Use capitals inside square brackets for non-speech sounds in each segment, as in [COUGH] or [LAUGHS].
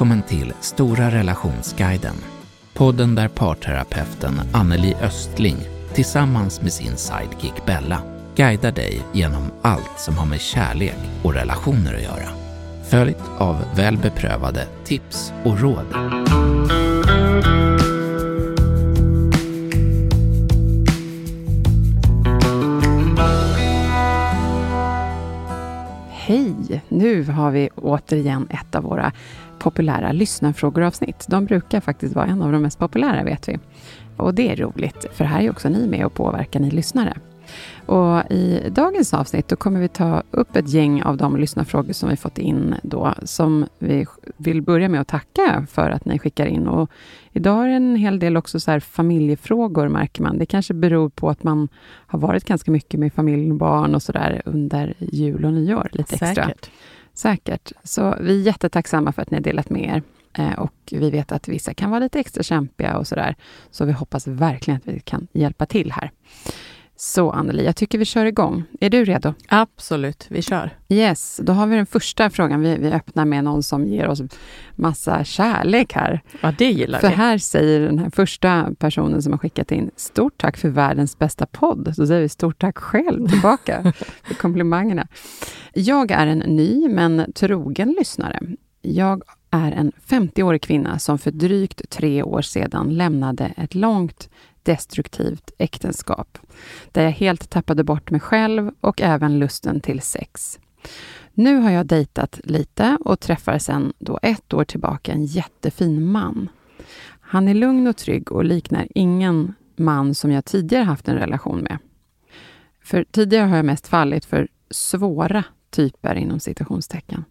Välkommen till Stora relationsguiden. Podden där parterapeuten Anneli Östling tillsammans med sin sidekick Bella guidar dig genom allt som har med kärlek och relationer att göra. Följt av väl beprövade tips och råd. Hej! Nu har vi återigen ett av våra populära lyssnarfrågor-avsnitt. De brukar faktiskt vara en av de mest populära, vet vi. Och det är roligt, för här är också ni med och påverkar ni lyssnare. Och I dagens avsnitt då kommer vi ta upp ett gäng av de lyssnarfrågor som vi fått in då, som vi vill börja med att tacka för att ni skickar in. Och idag är det en hel del också så familjefrågor, märker man. Det kanske beror på att man har varit ganska mycket med familj och barn och så där under jul och nyår, lite extra. Säkert. Så vi är jättetacksamma för att ni har delat med er. Eh, och vi vet att vissa kan vara lite extra kämpiga och sådär. Så vi hoppas verkligen att vi kan hjälpa till här. Så Anneli, jag tycker vi kör igång. Är du redo? Absolut, vi kör. Yes, då har vi den första frågan. Vi, vi öppnar med någon som ger oss massa kärlek här. Ja, det gillar För vi. här säger den här första personen som har skickat in, stort tack för världens bästa podd. Så säger vi stort tack själv tillbaka [LAUGHS] för komplimangerna. Jag är en ny men trogen lyssnare. Jag är en 50-årig kvinna som för drygt tre år sedan lämnade ett långt destruktivt äktenskap, där jag helt tappade bort mig själv och även lusten till sex. Nu har jag dejtat lite och träffar sedan då ett år tillbaka en jättefin man. Han är lugn och trygg och liknar ingen man som jag tidigare haft en relation med. För tidigare har jag mest fallit för svåra typer inom citationstecken.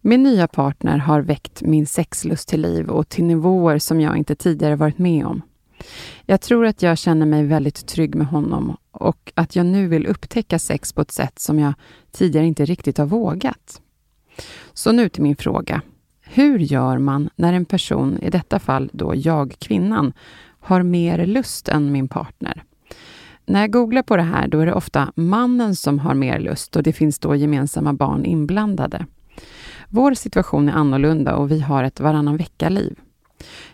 Min nya partner har väckt min sexlust till liv och till nivåer som jag inte tidigare varit med om. Jag tror att jag känner mig väldigt trygg med honom och att jag nu vill upptäcka sex på ett sätt som jag tidigare inte riktigt har vågat. Så nu till min fråga. Hur gör man när en person, i detta fall då jag, kvinnan, har mer lust än min partner? När jag googlar på det här, då är det ofta mannen som har mer lust och det finns då gemensamma barn inblandade. Vår situation är annorlunda och vi har ett varannan vecka-liv.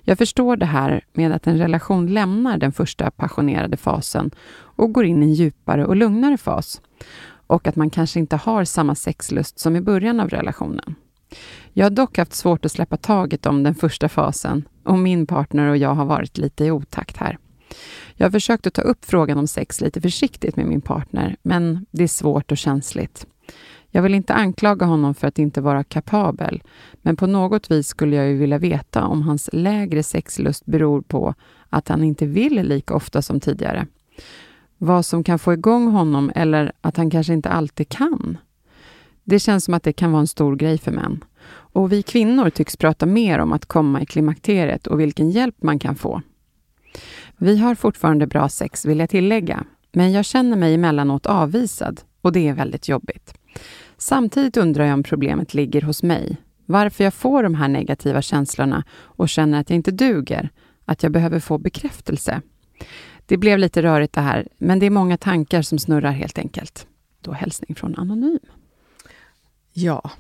Jag förstår det här med att en relation lämnar den första passionerade fasen och går in i en djupare och lugnare fas. Och att man kanske inte har samma sexlust som i början av relationen. Jag har dock haft svårt att släppa taget om den första fasen och min partner och jag har varit lite i otakt här. Jag har försökt att ta upp frågan om sex lite försiktigt med min partner, men det är svårt och känsligt. Jag vill inte anklaga honom för att inte vara kapabel, men på något vis skulle jag ju vilja veta om hans lägre sexlust beror på att han inte vill lika ofta som tidigare. Vad som kan få igång honom eller att han kanske inte alltid kan. Det känns som att det kan vara en stor grej för män. Och vi kvinnor tycks prata mer om att komma i klimakteriet och vilken hjälp man kan få. Vi har fortfarande bra sex, vill jag tillägga, men jag känner mig emellanåt avvisad och det är väldigt jobbigt. Samtidigt undrar jag om problemet ligger hos mig. Varför jag får de här negativa känslorna och känner att jag inte duger. Att jag behöver få bekräftelse. Det blev lite rörigt det här, men det är många tankar som snurrar helt enkelt. Då hälsning från Anonym. Ja,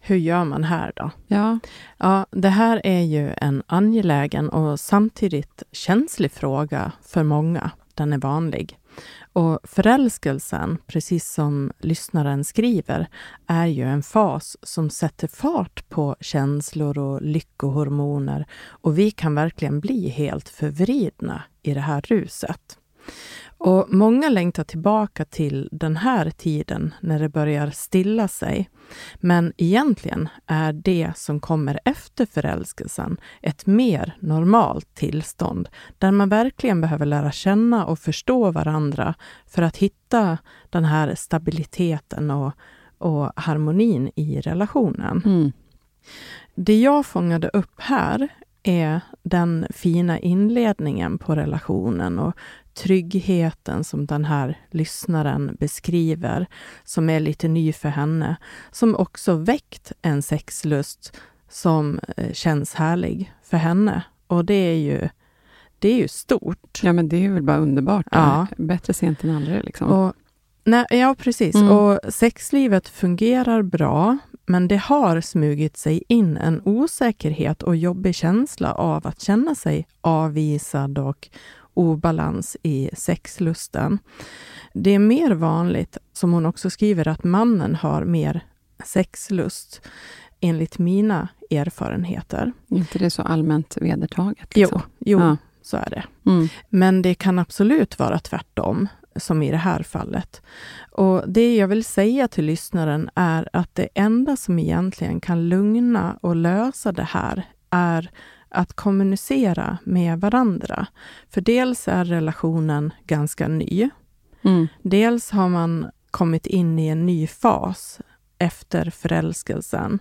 hur gör man här då? Ja, Ja, det här är ju en angelägen och samtidigt känslig fråga för många. Den är vanlig. Och förälskelsen, precis som lyssnaren skriver, är ju en fas som sätter fart på känslor och lyckohormoner och vi kan verkligen bli helt förvridna i det här ruset. Och många längtar tillbaka till den här tiden när det börjar stilla sig. Men egentligen är det som kommer efter förälskelsen ett mer normalt tillstånd där man verkligen behöver lära känna och förstå varandra för att hitta den här stabiliteten och, och harmonin i relationen. Mm. Det jag fångade upp här är den fina inledningen på relationen och tryggheten som den här lyssnaren beskriver, som är lite ny för henne, som också väckt en sexlust som eh, känns härlig för henne. Och det är ju, det är ju stort. Ja, men det är väl bara underbart. Ja. Bättre sent än aldrig. Liksom. Och, nej, ja, precis. Mm. Och sexlivet fungerar bra, men det har smugit sig in en osäkerhet och jobbig känsla av att känna sig avvisad och obalans i sexlusten. Det är mer vanligt, som hon också skriver, att mannen har mer sexlust, enligt mina erfarenheter. Inte det så allmänt vedertaget? Jo, Liksom? jo Ja. så är det. Mm. Men det kan absolut vara tvärtom, som i det här fallet. Och Det jag vill säga till lyssnaren är att det enda som egentligen kan lugna och lösa det här är att kommunicera med varandra. För dels är relationen ganska ny. Mm. Dels har man kommit in i en ny fas efter förälskelsen.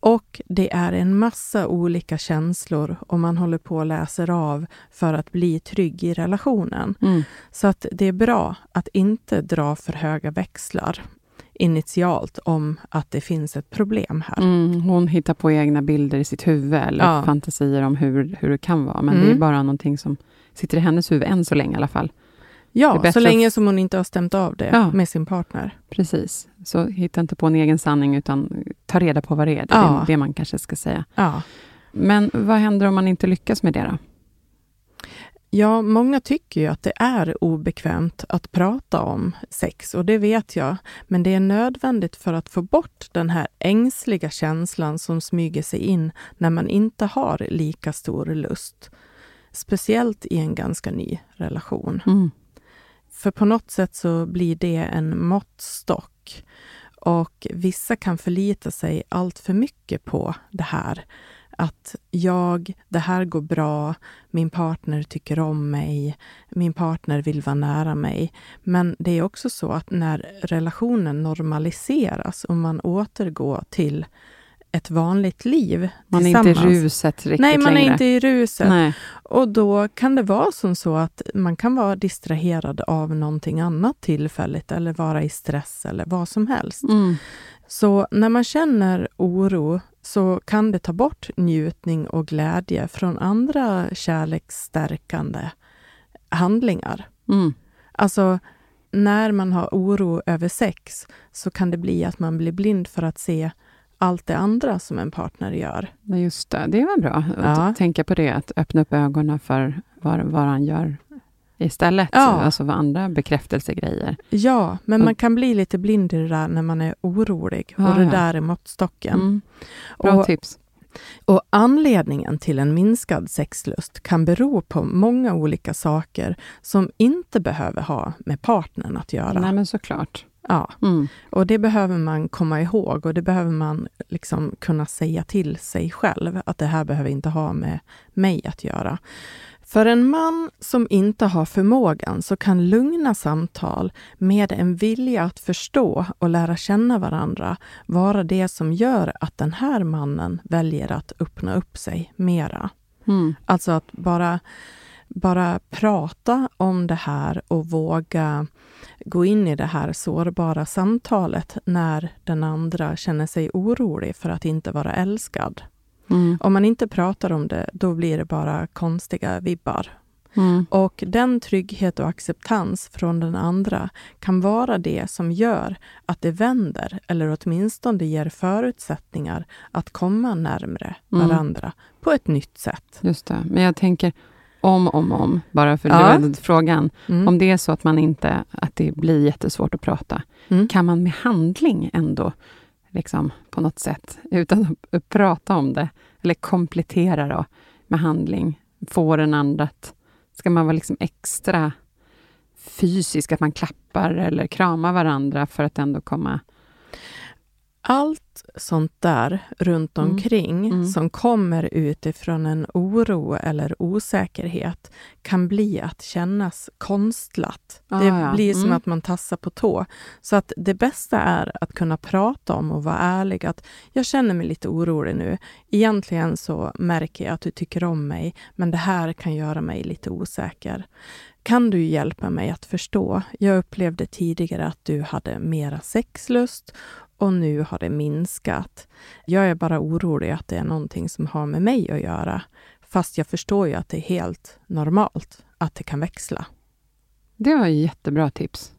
Och det är en massa olika känslor och man håller på och läser av för att bli trygg i relationen. Mm. Så att det är bra att inte dra för höga växlar initialt om att det finns ett problem här. Mm. Hon hittar på egna bilder i sitt huvud, eller Ja. fantasier om hur, hur det kan vara. Men det är Mm. bara någonting som sitter i hennes huvud, än så länge i alla fall. Ja, så länge som hon inte har stämt av det Ja. med sin partner. Precis. Så hitta inte på en egen sanning, utan ta reda på vad det är. Det är Ja. det man kanske ska säga. Ja. Men vad händer om man inte lyckas med det då? Ja, många tycker ju att det är obekvämt att prata om sex och det vet jag. Men det är nödvändigt för att få bort den här ängsliga känslan som smyger sig in när man inte har lika stor lust. Speciellt i en ganska ny relation. Mm. För på något sätt så blir det en måttstock. Och vissa kan förlita sig allt för mycket på det här. Att jag, det här går bra, min partner tycker om mig, min partner vill vara nära mig. Men det är också så att när relationen normaliseras och man återgår till ett vanligt liv Man är inte i ruset riktigt Nej, man längre. är inte i ruset. Nej. Och då kan det vara som så att man kan vara distraherad av någonting annat tillfälligt eller vara i stress eller vad som helst. Mm. Så när man känner oro så kan det ta bort njutning och glädje från andra kärleksstärkande handlingar. Mm. Alltså, när man har oro över sex så kan det bli att man blir blind för att se allt det andra som en partner gör. Ja, Just det, det var bra att Ja. tänka på det, att öppna upp ögonen för vad, vad han gör istället. Ja. Alltså andra bekräftelsegrejer. Ja, men Och- man kan bli lite blind i det där när man är orolig. Ja, och det där är måttstocken. Mm. Bra Och, tips. och anledningen till en minskad sexlust kan bero på många olika saker som inte behöver ha med partnern att göra. Nej, men såklart. Ja, Mm. och det behöver man komma ihåg och det behöver man liksom kunna säga till sig själv att det här behöver inte ha med mig att göra. För en man som inte har förmågan så kan lugna samtal med en vilja att förstå och lära känna varandra vara det som gör att den här mannen väljer att öppna upp sig mera. Mm. Alltså att bara, bara prata om det här och våga gå in i det här sårbara samtalet när den andra känner sig orolig för att inte vara älskad. Mm. Om man inte pratar om det, då blir det bara konstiga vibbar. Mm. Och den trygghet och acceptans från den andra kan vara det som gör att det vänder, eller åtminstone ger förutsättningar att komma närmre Mm. varandra på ett nytt sätt. Just det. Men jag tänker om, om, om, bara för Ja. det var frågan. Mm. Om det är så att man inte, att det blir jättesvårt att prata, Mm. kan man med handling ändå, liksom på något sätt, utan att- prata om det, eller komplettera då med handling, få den andra att, ska man vara liksom extra fysisk? att man klappar eller kramar varandra för att ändå komma... Allt sånt där runt Mm. omkring Mm. som kommer utifrån en oro eller osäkerhet kan bli att kännas konstlat. Ah, det ja. blir som Mm. att man tassar på tå. Så att det bästa är att kunna prata om och vara ärlig att jag känner mig lite orolig nu. Egentligen så märker jag att du tycker om mig, men det här kan göra mig lite osäker. Kan du hjälpa mig att förstå? Jag upplevde tidigare att du hade mera sexlust och nu har det minskat. Jag är bara orolig att det är någonting som har med mig att göra. Fast jag förstår ju att det är helt normalt att det kan växla. Det var ju jättebra tips.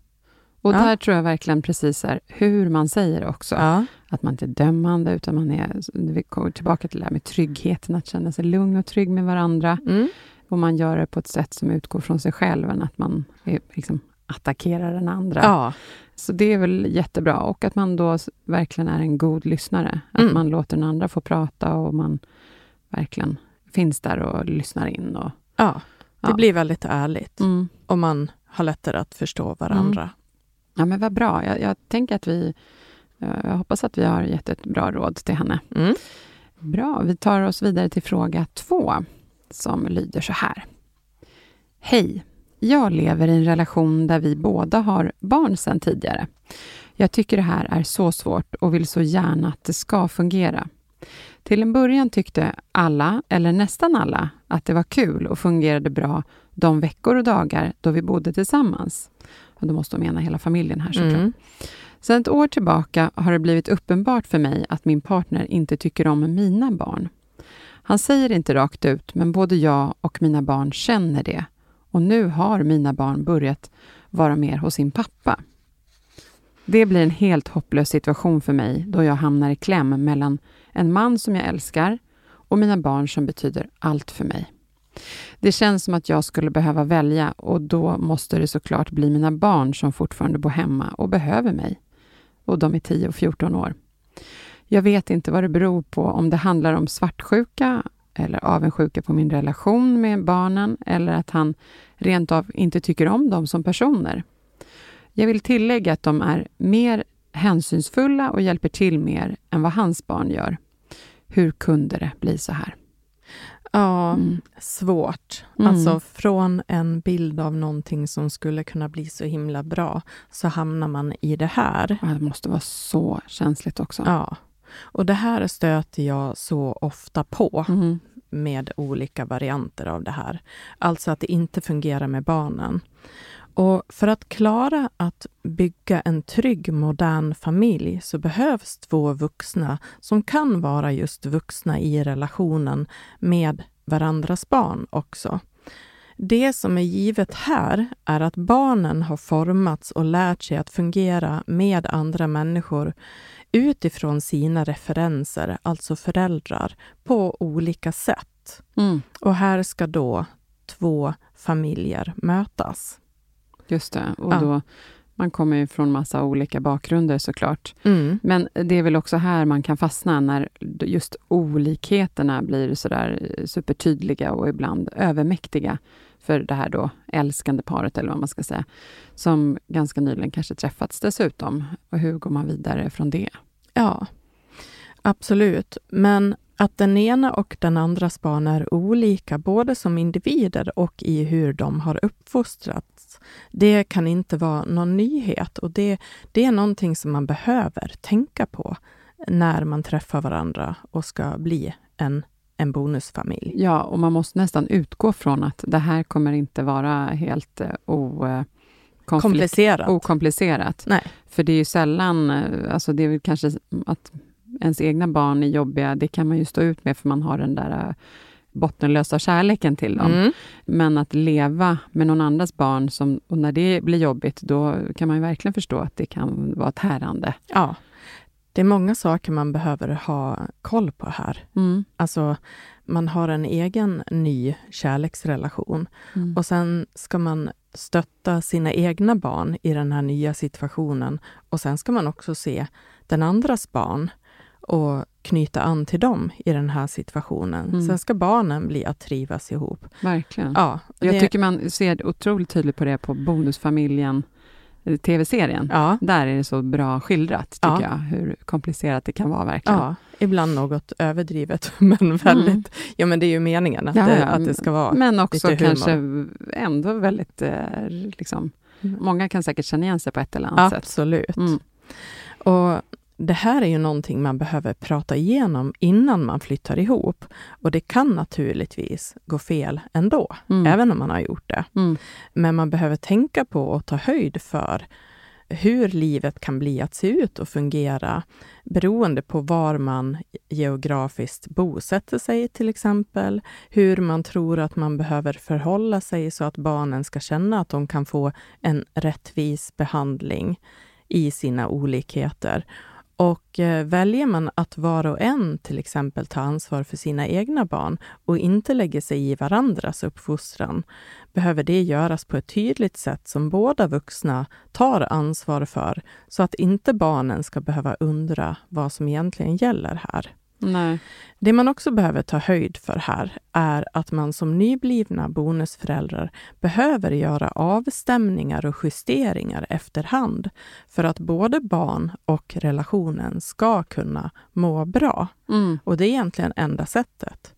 Och Ja. där tror jag verkligen precis är hur man säger också. Ja. Att man inte är dömande, utan man är... Vi kommer tillbaka till det här med tryggheten, att känna sig lugn och trygg med varandra. Mm. Och man gör det på ett sätt som utgår från sig själv, än att man är, liksom, attackerar den andra. ja. Så det är väl jättebra. Och att man då verkligen är en god lyssnare. Att Mm. man låter den andra få prata och man verkligen finns där och lyssnar in. Och, ja. Det Ja. blir väldigt ärligt mm. och man har lättare att förstå varandra. Ja, men vad bra. Jag, jag tänker att vi... Jag hoppas att vi har gett ett bra råd till henne. Mm. Bra, vi tar oss vidare till fråga två, som lyder så här. Hej! Jag lever i en relation där vi båda har barn sedan tidigare. Jag tycker det här är så svårt och vill så gärna att det ska fungera. Till en början tyckte alla, eller nästan alla, att det var kul och fungerade bra de veckor och dagar då vi bodde tillsammans. Och då måste de mena hela familjen här såklart. Mm. Sedan ett år tillbaka har det blivit uppenbart för mig att min partner inte tycker om mina barn. Han säger inte rakt ut, men både jag och mina barn känner det. Och nu har mina barn börjat vara mer hos sin pappa. Det blir en helt hopplös situation för mig då jag hamnar i kläm mellan en man som jag älskar och mina barn som betyder allt för mig. Det känns som att jag skulle behöva välja och då måste det såklart bli mina barn som fortfarande bor hemma och behöver mig. Och de är 10 och 14 år. Jag vet inte vad det beror på, om det handlar om svartsjuka eller avundsjuka på min relation med barnen eller att han rent av inte tycker om dem som personer. Jag vill tillägga att de är mer hänsynsfulla och hjälper till mer än vad hans barn gör. Hur kunde det bli så här? Ja, Mm. svårt. Mm. Alltså från en bild av någonting som skulle kunna bli så himla bra, så hamnar man i det här. Det måste vara så känsligt också. Ja. Och det här stöter jag så ofta på Mm. med olika varianter av det här. Alltså att det inte fungerar med barnen. Och för att klara att bygga en trygg, modern familj så behövs två vuxna som kan vara just vuxna i relationen med varandras barn också. Det som är givet här är att barnen har formats och lärt sig att fungera med andra människor utifrån sina referenser, alltså föräldrar, på olika sätt. Mm. Och här ska då två familjer mötas. Just det. Och Ja. då, man kommer ju från massa olika bakgrunder såklart. Mm. Men det är väl också här man kan fastna när just olikheterna blir sådär supertydliga och ibland övermäktiga för det här då älskande paret, eller vad man ska säga, som ganska nyligen kanske träffats dessutom. Och hur går man vidare från det? Ja, absolut. Men att den ena och den andras barn är olika, både som individer och i hur de har uppfostrats, det kan inte vara någon nyhet. Och det, det är någonting som man behöver tänka på när man träffar varandra och ska bli en, en bonusfamilj. Ja, och man måste nästan utgå från att det här kommer inte vara helt eh, o, eh, Komplicerat. okomplicerat. Nej. För det är ju sällan, eh, alltså det är väl kanske att ens egna barn är jobbiga, det kan man ju stå ut med för man har den där bottenlösa kärleken till dem. Mm. Men att leva med någon andras barn, som, och när det blir jobbigt, då kan man verkligen förstå att det kan vara tärande. Ja. Det är många saker man behöver ha koll på här. Mm. Alltså, man har en egen ny kärleksrelation Mm. och sen ska man stötta sina egna barn i den här nya situationen och sen ska man också se den andras barn och knyta an till dem i den här situationen. Mm. Sen ska barnen bli att trivas ihop. Verkligen. Ja, Jag det- tycker man ser otroligt tydligt på det på Bonusfamiljen, tv-serien. ja, Där är det så bra skildrat, tycker Ja. jag, hur komplicerat det kan vara verkligen. ja, ibland något överdrivet, [LAUGHS] men väldigt... Ja, men det är ju meningen att, Mm. Ja, det, att det ska vara... Men också lite humor. kanske ändå väldigt, eh, liksom, många kan säkert känna igen sig på ett eller annat sätt. Absolut. Mm. Och det här är ju någonting man behöver prata igenom innan man flyttar ihop. Och det kan naturligtvis gå fel ändå, Mm. även om man har gjort det. Mm. Men man behöver tänka på och ta höjd för hur livet kan bli att se ut och fungera beroende på var man geografiskt bosätter sig till exempel. Hur man tror att man behöver förhålla sig så att barnen ska känna att de kan få en rättvis behandling i sina olikheter. Och eh, väljer man att var och en till exempel ta ansvar för sina egna barn och inte lägger sig i varandras uppfostran, behöver det göras på ett tydligt sätt som båda vuxna tar ansvar för, så att inte barnen ska behöva undra vad som egentligen gäller här. Nej. Det man också behöver ta höjd för här är att man som nyblivna bonusföräldrar behöver göra avstämningar och justeringar efterhand för att både barn och relationen ska kunna må bra. Mm. Och det är egentligen enda sättet.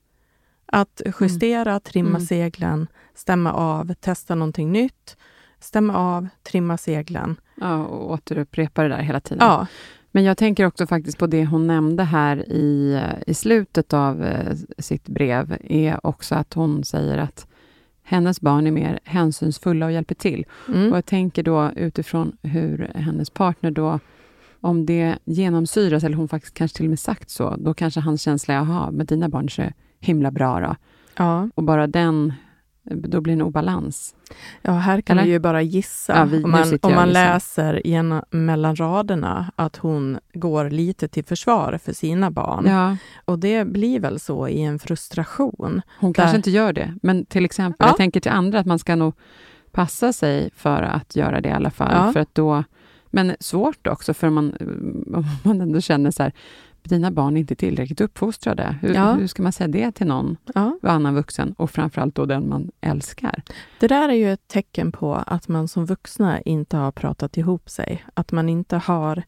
Att justera, trimma Mm. seglen, stämma av, testa någonting nytt, stämma av, trimma seglen. Ja, och återupprepa det där hela tiden. Ja, Men jag tänker också faktiskt på det hon nämnde här i, i slutet av eh, sitt brev, är också att hon säger att hennes barn är mer hänsynsfulla och hjälper till. mm. Och jag tänker då utifrån hur hennes partner då, om det genomsyras, eller hon faktiskt kanske till och med sagt så, då kanske hans känsla är, jaha, med dina barn så är det himla bra då. ja. Och bara den, då blir det en obalans. Ja, här kan Eller? vi ju bara gissa. Ja, vi- om man, om man läser genom, mellan raderna att hon går lite till försvar för sina barn. Ja, Och det blir väl så i en frustration. hon Där- kanske inte gör det, men till exempel, Ja. jag tänker till andra att man ska nog passa sig för att göra det i alla fall. För att då, men svårt också, för man, om man ändå känner så här, dina barn är inte tillräckligt uppfostrade. Hur, Ja. hur ska man säga det till någon Ja. annan vuxen och framförallt då den man älskar? Det där är ju ett tecken på att man som vuxna inte har pratat ihop sig. Att man inte har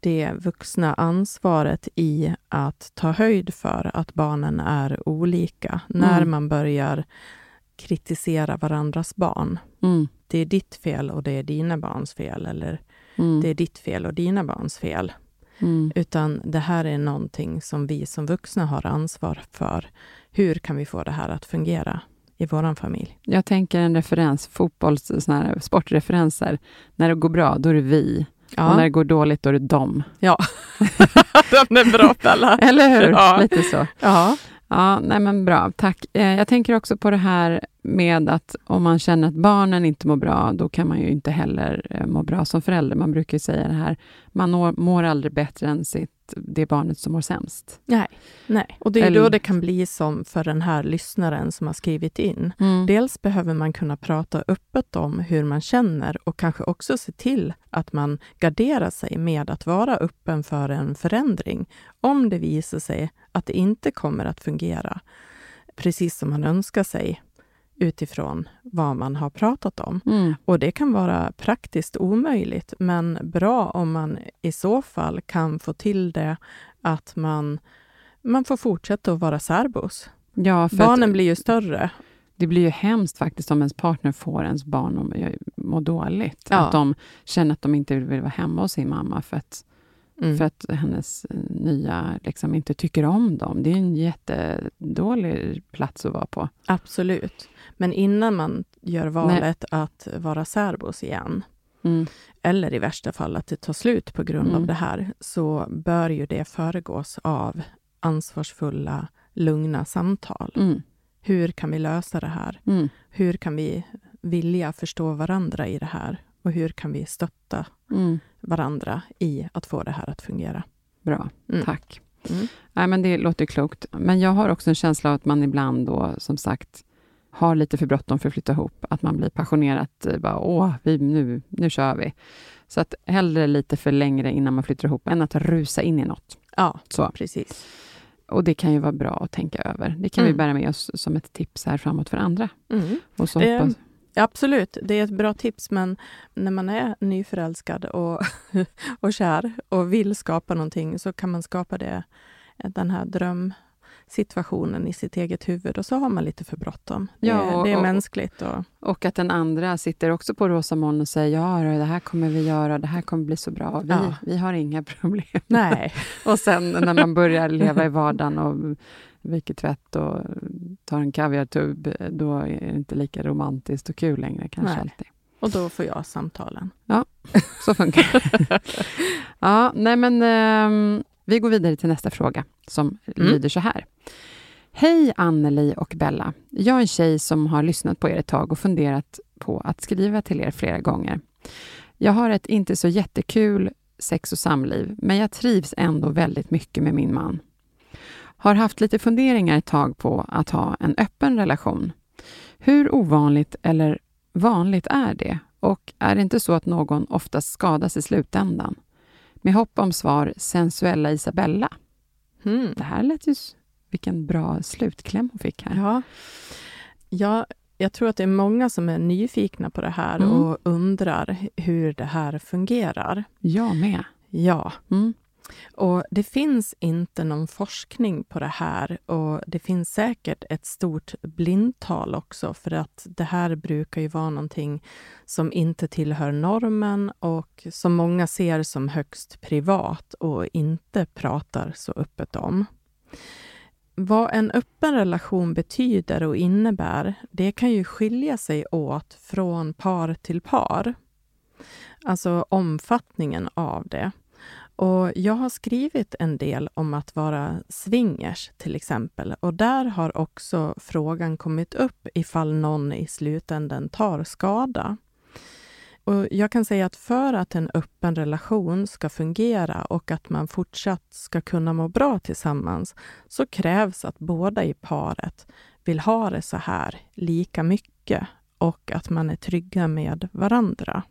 det vuxna ansvaret i att ta höjd för att barnen är olika. När Mm. man börjar kritisera varandras barn. Mm. Det är ditt fel och det är dina barns fel. Eller Mm. det är ditt fel och dina barns fel. Mm. Utan det här är någonting som vi som vuxna har ansvar för. Hur kan vi få det här att fungera i vår familj? Jag tänker en referens, fotbolls, såna här sportreferenser. När det går bra, då är det vi. Och när det går dåligt, då är det dem. ja. [LAUGHS] [LAUGHS] den är bra Bella. Eller hur? Ja. Lite så. Ja. Ja, nej men bra. Tack. Eh, jag tänker också på det här med att om man känner att barnen inte mår bra, då kan man ju inte heller eh, må bra som förälder. Man brukar ju säga det här, man mår aldrig bättre än sitt, det barnet som mår sämst. Nej, nej. Och det är Eller- då det kan bli som för den här lyssnaren som har skrivit in. Dels behöver man kunna prata öppet om hur man känner och kanske också se till att man garderar sig med att vara öppen för en förändring om det visar sig att det inte kommer att fungera precis som man önskar sig utifrån vad man har pratat om. Mm. Och det kan vara praktiskt omöjligt, men bra om man i så fall kan få till det att man, man får fortsätta att vara särbos. Ja, för Barnen blir ju större. det blir ju hemskt faktiskt om ens partner får ens barn att må- må dåligt. Ja. Att de känner att de inte vill vara hemma hos sin mamma för att Mm. för att hennes eh, nya liksom inte tycker om dem. Det är en jättedålig plats att vara på. Absolut. Men innan man gör valet att vara särbos igen, Mm. eller i värsta fall att det tar slut på grund av Mm. det här, så bör ju det föregås av ansvarsfulla, lugna samtal. Mm. Hur kan vi lösa det här? Mm. Hur kan vi vilja förstå varandra i det här? Och hur kan vi stötta Mm. varandra i att få det här att fungera? Bra, Mm. tack. Mm. Nej, men det låter klokt. Men jag har också en känsla av att man ibland då, som sagt, har lite för bråttom för att flytta ihop. Att man blir passionerat, eh, bara åh, vi, nu, nu kör vi. Så att hellre lite för längre innan man flyttar ihop, än att rusa in i något. Ja, Så. precis. Och det kan ju vara bra att tänka över. Det kan vi Mm. bära med oss som ett tips här framåt för andra. Mm. Och så Det- hoppas, Absolut, det är ett bra tips, men när man är nyförälskad och, [LAUGHS] och kär och vill skapa någonting så kan man skapa det, den här drömsituationen i sitt eget huvud och så har man lite för bråttom. Det, Ja, och- det är och- mänskligt. Och, och att den andra sitter också på rosa moln och säger ja, det här kommer vi göra, det här kommer bli så bra, vi, Ja. vi har inga [LAUGHS] problem. nej, [LAUGHS] Och sen när man börjar leva i vardagen och viker tvätt och tar en kaviartub, då är det inte lika romantiskt och kul längre kanske Nej. alltid. och då får jag samtalen. Så funkar det. [LAUGHS] ja, nej men ehm, vi går vidare till nästa fråga som lyder så här. Hej Anneli och Bella. Jag är en tjej som har lyssnat på er ett tag och funderat på att skriva till er flera gånger. Jag har ett inte så jättekul sex och samliv, men jag trivs ändå väldigt mycket med min man. Har haft lite funderingar ett tag på att ha en öppen relation. Hur ovanligt eller vanligt är det? Och är det inte så att någon oftast skadas i slutändan? Med hopp om svar, sensuella Isabella. Mm. Det här lät ju... Vilken bra slutkläm hon fick här. Ja. ja, jag tror att det är många som är nyfikna på det här Mm. och undrar hur det här fungerar. Jag med. Ja, Mm och det finns inte någon forskning på det här och det finns säkert ett stort blindtal också för att det här brukar ju vara någonting som inte tillhör normen och som många ser som högst privat och inte pratar så öppet om. Vad en öppen relation betyder och innebär, det kan ju skilja sig åt från par till par. Alltså omfattningen av det. Och jag har skrivit en del om att vara swingers till exempel och där har också frågan kommit upp ifall någon i slutändan tar skada. Och jag kan säga att för att en öppen relation ska fungera och att man fortsatt ska kunna må bra tillsammans så krävs att båda i paret vill ha det så här lika mycket och att man är trygga med varandra.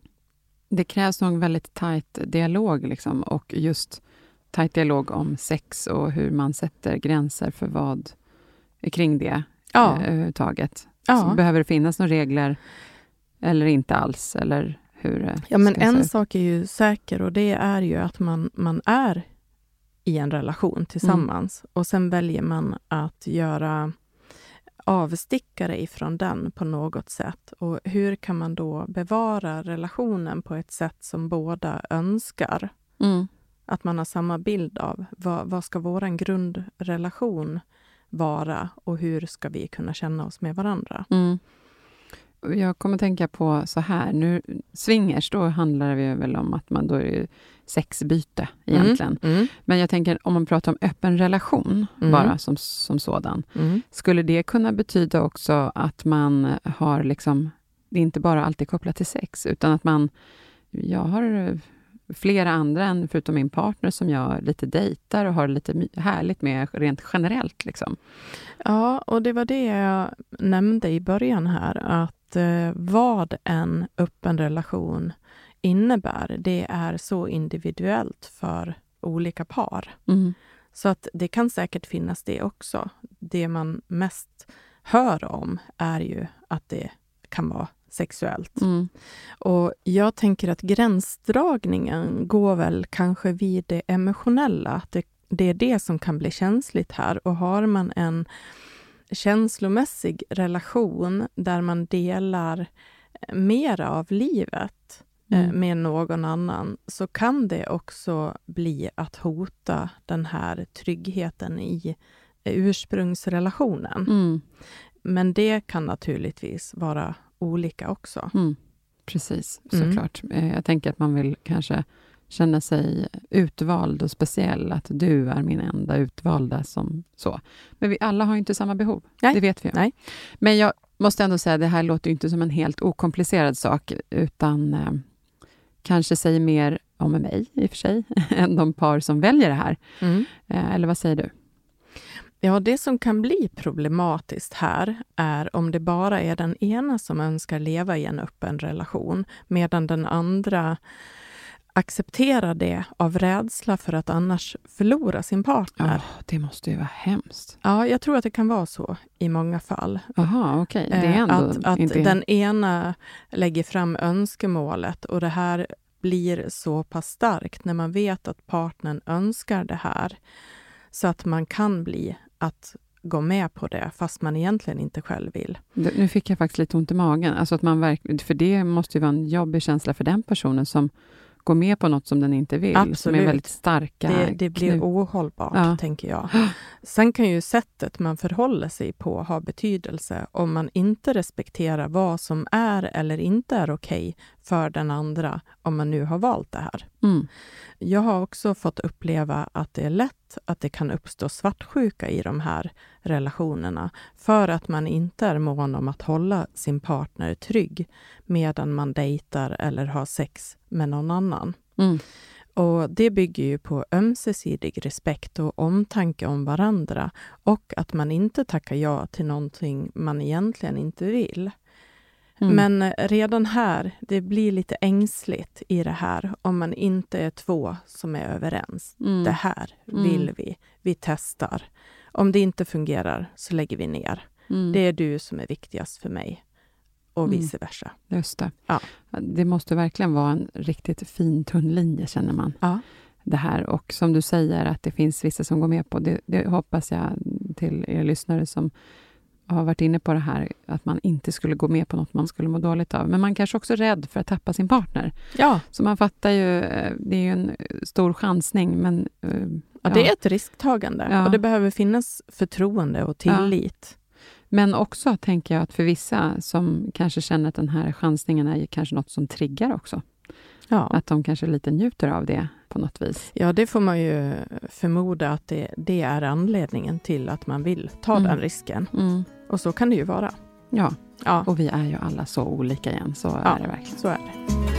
Det krävs nog en väldigt tajt dialog liksom, och just tajt dialog om sex och hur man sätter gränser för vad kring det Ja. eh, överhuvudtaget. Så Ja. behöver det finnas några regler eller inte alls? Eller hur eh, Ja, men en sak är ju säker och det är ju att man, man är i en relation tillsammans och sen väljer man att göra avstickare ifrån den på något sätt. Och hur kan man då bevara relationen på ett sätt som båda önskar? Mm. Att man har samma bild av vad, vad ska vår grundrelation vara och hur ska vi kunna känna oss med varandra? Mm. Jag kommer tänka på så här, nu, swingers, då handlar det väl om att man då är sexbyte egentligen. Mm. Men jag tänker om man pratar om öppen relation Mm. bara som, som sådan. Mm. Skulle det kunna betyda också att man har liksom, det är inte bara alltid kopplat till sex, utan att man, jag har flera andra än förutom min partner som jag lite dejtar och har lite härligt med rent generellt. Liksom. Ja, och det var det jag nämnde i början här, att eh, vad en öppen relation innebär, det är så individuellt för olika par. Mm. Så att det kan säkert finnas det också. Det man mest hör om är ju att det kan vara sexuellt. Mm. Och jag tänker att gränsdragningen går väl kanske vid det emotionella. Att det, det är det som kan bli känsligt här. Och har man en känslomässig relation där man delar mera av livet eh, Mm. med någon annan så kan det också bli att hota den här tryggheten i eh, ursprungsrelationen. Mm. Men det kan naturligtvis vara olika också. Mm. Precis, Mm. såklart. Eh, Jag tänker att man vill kanske känna sig utvald och speciell, att du är min enda utvalda som så. Men vi alla har ju inte samma behov, Nej. det vet vi. ju. Nej. Men jag måste ändå säga, det här låter inte som en helt okomplicerad sak, utan eh, kanske säger mer om mig i och för sig, [LAUGHS] än de par som väljer det här. Mm. Eh, eller vad säger du? Ja, det som kan bli problematiskt här är om det bara är den ena som önskar leva i en öppen relation, medan den andra acceptera det av rädsla för att annars förlora sin partner. Oh, det måste ju vara hemskt. Ja, jag tror att det kan vara så i många fall. Okej. Okay. Det är ändå att, att inte... den ena lägger fram önskemålet och det här blir så pass starkt när man vet att partnern önskar det här så att man kan bli att gå med på det fast man egentligen inte själv vill. Nu fick jag faktiskt lite ont i magen. Alltså att man verk, för det måste ju vara en jobbig känsla för den personen som går med på något som den inte vill. Absolut. Som är väldigt starka Det, det blir knut. ohållbart, ja. tänker jag. [GASPS] Sen kan ju sättet man förhåller sig på ha betydelse om man inte respekterar vad som är eller inte är okej okay för den andra, om man nu har valt det här. Mm. Jag har också fått uppleva att det är lätt att det kan uppstå svartsjuka i de här relationerna för att man inte är mån om att hålla sin partner trygg medan man dejtar eller har sex med någon annan. Mm. Och Det bygger ju på ömsesidig respekt och omtanke om varandra och att man inte tackar ja till någonting man egentligen inte vill. Mm. Men redan här, det blir lite ängsligt i det här om man inte är två som är överens. Mm. Det här mm. vill vi. Vi testar. Om det inte fungerar så lägger vi ner. Mm. Det är du som är viktigast för mig och mm. vice versa. Just det. Ja. Det måste verkligen vara en riktigt fin tunn linje, känner man. Ja. Det här. Och som du säger, att det finns vissa som går med på det. Det hoppas jag till er lyssnare som har varit inne på det här, att man inte skulle gå med på något man skulle må dåligt av. Men man kanske också är rädd för att tappa sin partner. Ja. Så man fattar ju, eh, det är ju en stor chansning, men... Ja, eh, ja. det är ett risktagande ja. och det behöver finnas förtroende och tillit. Men också, tänker jag, att för vissa som kanske känner att den här chansningen är kanske något som triggar också. Ja. Att de kanske lite njuter av det på något vis. Ja, det får man ju förmoda att det, det är anledningen till att man vill ta mm. den risken. Mm. Och så kan det ju vara. Ja. ja, och vi är ju alla så olika igen. Så ja, är det verkligen. Så är det.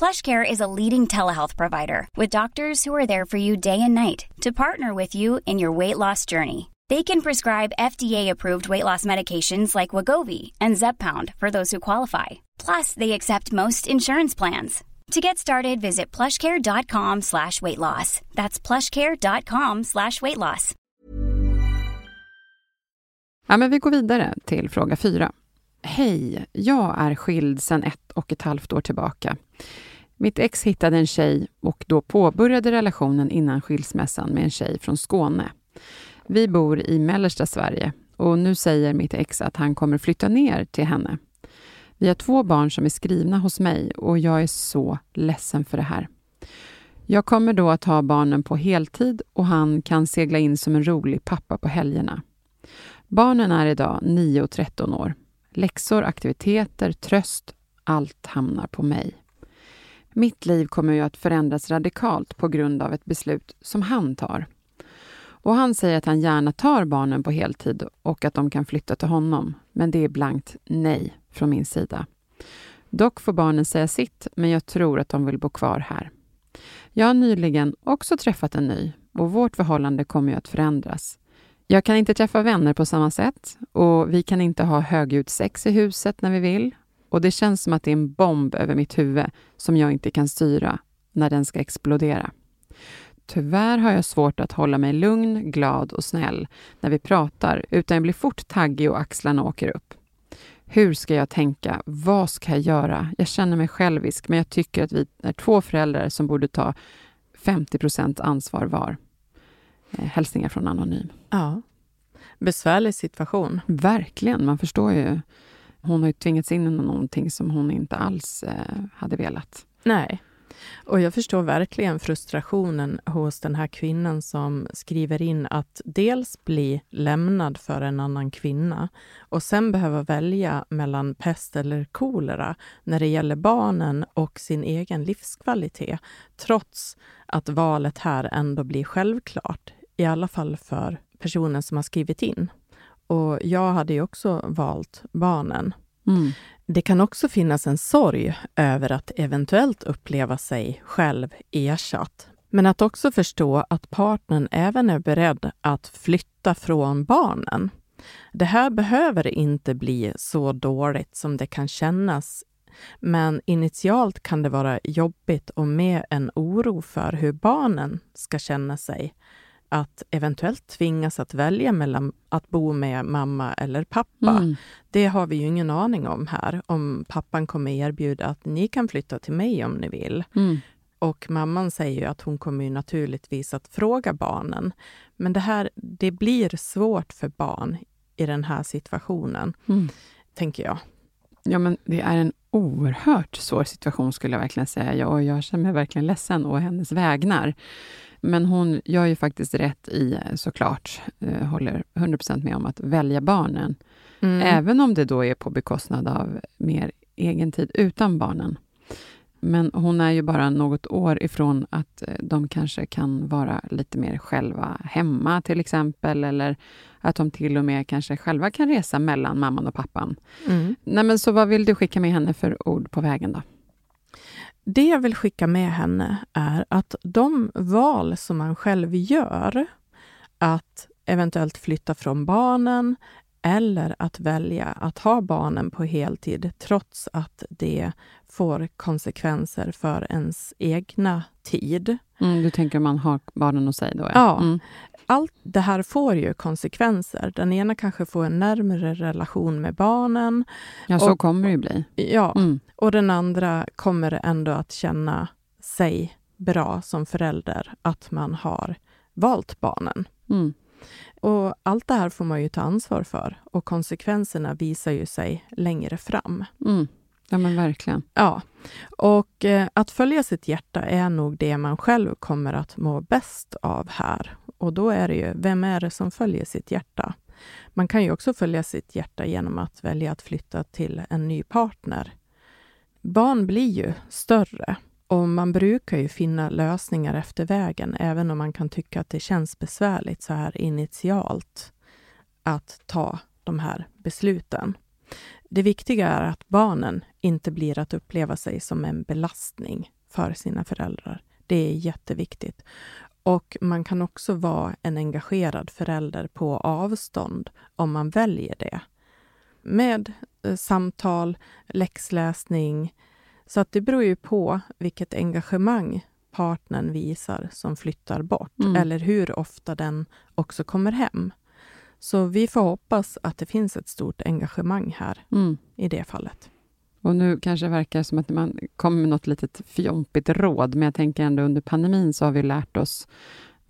PlushCare is a leading telehealth provider with doctors who are there for you day and night to partner with you in your weight loss journey. They can prescribe FDA-approved weight loss medications like Wagovi and Zepbound for those who qualify. Plus, they accept most insurance plans. To get started, visit plushcare.com slash weight loss. That's plushcare.com slash weight loss. Ja, vi går vidare till fråga fyra. Hej, jag är skild sedan ett och ett halvt år tillbaka. Mitt ex hittade en tjej och då påbörjade relationen innan skilsmässan med en tjej från Skåne. Vi bor i mellersta Sverige och nu säger mitt ex att han kommer flytta ner till henne. Vi har två barn som är skrivna hos mig och jag är så ledsen för det här. Jag kommer då att ha barnen på heltid och han kan segla in som en rolig pappa på helgerna. Barnen är idag 9 och 13 år. Läxor, aktiviteter, tröst, allt hamnar på mig. Mitt liv kommer ju att förändras radikalt på grund av ett beslut som han tar. Och han säger att han gärna tar barnen på heltid och att de kan flytta till honom. Men det är blankt nej från min sida. Dock får barnen säga sitt, men jag tror att de vill bo kvar här. Jag har nyligen också träffat en ny och vårt förhållande kommer ju att förändras. Jag kan inte träffa vänner på samma sätt och vi kan inte ha högljutt sex i huset när vi vill och det känns som att det är en bomb över mitt huvud som jag inte kan styra när den ska explodera. Tyvärr har jag svårt att hålla mig lugn, glad och snäll när vi pratar, utan jag blir fort taggig och axlarna åker upp. Hur ska jag tänka? Vad ska jag göra? Jag känner mig självisk, men jag tycker att vi är två föräldrar som borde ta 50% ansvar var. Eh, hälsningar från Anonym. Ja. Besvärlig situation. Verkligen, man förstår ju hon har ju tvingats in i någonting som hon inte alls eh, hade velat. Nej. Och jag förstår verkligen frustrationen hos den här kvinnan som skriver in att dels bli lämnad för en annan kvinna och sen behöva välja mellan pest eller kolera när det gäller barnen och sin egen livskvalitet, trots att valet här ändå blir självklart, i alla fall för personen som har skrivit in. Och jag hade ju också valt barnen. Mm. Det kan också finnas en sorg över att eventuellt uppleva sig själv ersatt. Men att också förstå att partnern även är beredd att flytta från barnen. Det här behöver inte bli så dåligt som det kan kännas men initialt kan det vara jobbigt och med en oro för hur barnen ska känna sig att eventuellt tvingas att välja mellan att bo med mamma eller pappa. Mm. Det har vi ju ingen aning om här. Om pappan kommer erbjuda att ni kan flytta till mig om ni vill. Mm. Och mamman säger att hon kommer naturligtvis att fråga barnen. Men det här, det blir svårt för barn i den här situationen, Mm. tänker jag. Ja, men det är en oerhört svår situation skulle jag verkligen säga. Jag, jag känner mig verkligen ledsen å hennes vägnar. Men hon gör ju faktiskt rätt i, såklart, eh, håller 100% med om att välja barnen. Mm. Även om det då är på bekostnad av mer egen tid utan barnen. Men hon är ju bara något år ifrån att eh, de kanske kan vara lite mer själva hemma till exempel, eller att de till och med kanske själva kan resa mellan mamman och pappan. Mm. Nej, men så vad vill du skicka med henne för ord på vägen då? Det jag vill skicka med henne är att de val som man själv gör, att eventuellt flytta från barnen eller att välja att ha barnen på heltid trots att det får konsekvenser för ens egna tid. Mm, du tänker om man har barnen hos sig då? Ja. Mm. Allt det här får ju konsekvenser. Den ena kanske får en närmare relation med barnen. ja så Och- kommer det ju bli. Ja, Mm. och den andra kommer ändå att känna sig bra som förälder, att man har valt barnen. Mm. Och allt det här får man ju ta ansvar för och konsekvenserna visar ju sig längre fram. Mm. Ja, men verkligen. Ja, och eh, att följa sitt hjärta är nog det man själv kommer att må bäst av här. Och då är det ju, vem är det som följer sitt hjärta? Man kan ju också följa sitt hjärta genom att välja att flytta till en ny partner. Barn blir ju större och man brukar ju finna lösningar efter vägen, även om man kan tycka att det känns besvärligt så här initialt att ta de här besluten. Det viktiga är att barnen inte blir att uppleva sig som en belastning för sina föräldrar. Det är jätteviktigt. Och man kan också vara en engagerad förälder på avstånd om man väljer det. Med eh, samtal, läxläsning. Så att det beror ju på vilket engagemang partnern visar som flyttar bort Mm. eller hur ofta den också kommer hem. Så vi får hoppas att det finns ett stort engagemang här Mm. i det fallet. Och nu kanske det verkar som att man kommer med något litet fjompigt råd, men jag tänker ändå under pandemin så har vi lärt oss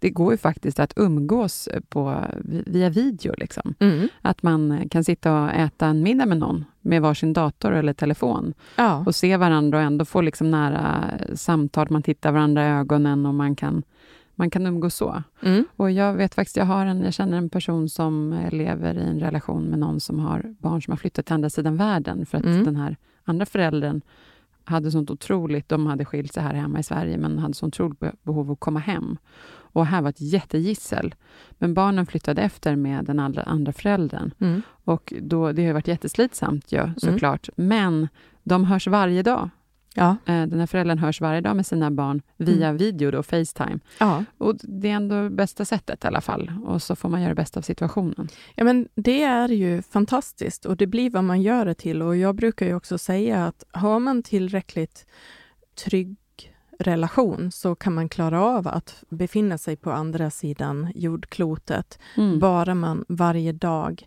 det går ju faktiskt att umgås på, via video. Liksom. Att man kan sitta och äta en middag med någon med varsin dator eller telefon Ja. och se varandra och ändå få liksom nära samtal. Man tittar varandra i ögonen och man kan, man kan umgås så. Mm. Och jag vet faktiskt, jag, har en, jag känner en person som eh, lever i en relation med någon som har barn som har flyttat till andra sidan världen för att Mm. den här andra föräldern hade sånt otroligt, de hade skilt sig här hemma i Sverige, men hade sånt otroligt be- behov av att komma hem. Och här var ett jättegissel. Men barnen flyttade efter med den andra, andra föräldern. Mm. Och då, det har varit jätteslitsamt ju, såklart. Men de hörs varje dag. Ja. Eh, Den här föräldern hörs varje dag med sina barn via Mm. video, då, Facetime. Ja. Och det är ändå bästa sättet i alla fall. Och så får man göra det bästa av situationen. ja, men det är ju fantastiskt och det blir vad man gör det till. Och jag brukar ju också säga att har man tillräckligt trygg relation så kan man klara av att befinna sig på andra sidan jordklotet Mm. bara man varje dag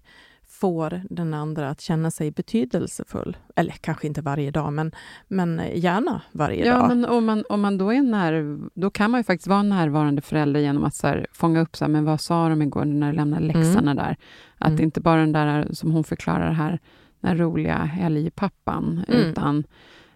får den andra att känna sig betydelsefull. Eller kanske inte varje dag, men, men gärna varje Ja, dag. men om man, om man då är när, då kan man ju faktiskt vara närvarande förälder genom att så här, fånga upp, så här, men vad sa de igår när de lämnade läxorna där? Att Mm. inte bara den där, som hon förklarar här, den roliga helgpappan, Mm. utan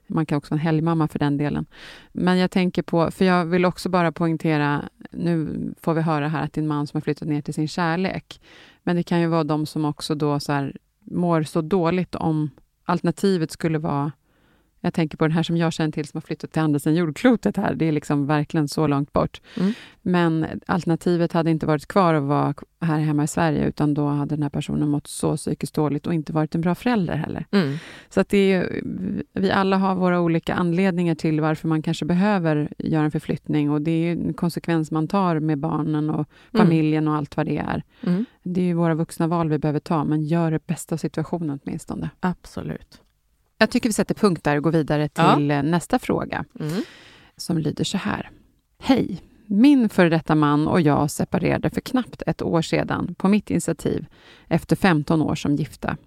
man kan också vara en helgmamma för den delen. Men jag tänker på, för jag vill också bara poängtera, nu får vi höra här att din man som har flyttat ner till sin kärlek, men det kan ju vara de som också då så här, mår så dåligt om alternativet skulle vara jag tänker på den här som jag känner till som har flyttat till andra sidan jordklotet här. Det är liksom verkligen så långt bort. Mm. Men alternativet hade inte varit kvar att vara här hemma i Sverige, utan då hade den här personen mått så psykiskt dåligt och inte varit en bra förälder heller. Mm. Så att det är, vi alla har våra olika anledningar till varför man kanske behöver göra en förflyttning och det är en konsekvens man tar med barnen och mm. familjen mm. och allt vad det är. Mm. Det är våra vuxna val vi behöver ta, men gör det bästa av situationen åtminstone. Absolut. Jag tycker vi sätter punkt där och går vidare till ja. Eh, nästa fråga, mm. som lyder så här. Hej! Min före detta man och jag separerade för knappt ett år sedan på mitt initiativ efter 15 år som gifta.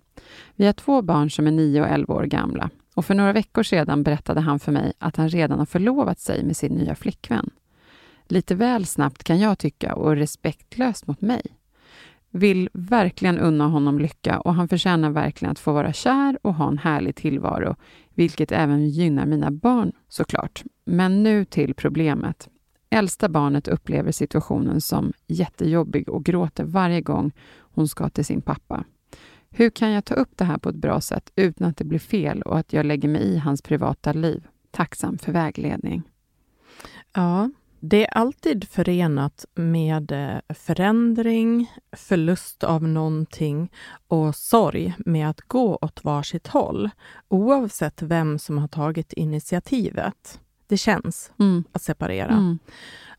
Vi har två barn som är 9 och 11 år gamla och för några veckor sedan berättade han för mig att han redan har förlovat sig med sin nya flickvän. Lite väl snabbt kan jag tycka och respektlöst mot mig vill verkligen unna honom lycka och han förtjänar verkligen att få vara kär och ha en härlig tillvaro, vilket även gynnar mina barn såklart. Men nu till problemet. Äldsta barnet upplever situationen som jättejobbig och gråter varje gång hon ska till sin pappa. Hur kan jag ta upp det här på ett bra sätt utan att det blir fel och att jag lägger mig i hans privata liv? Tacksam för vägledning. Ja, det är alltid förenat med eh, förändring, förlust av någonting och sorg med att gå åt varsitt håll, oavsett vem som har tagit initiativet. Det känns mm. att separera. Mm.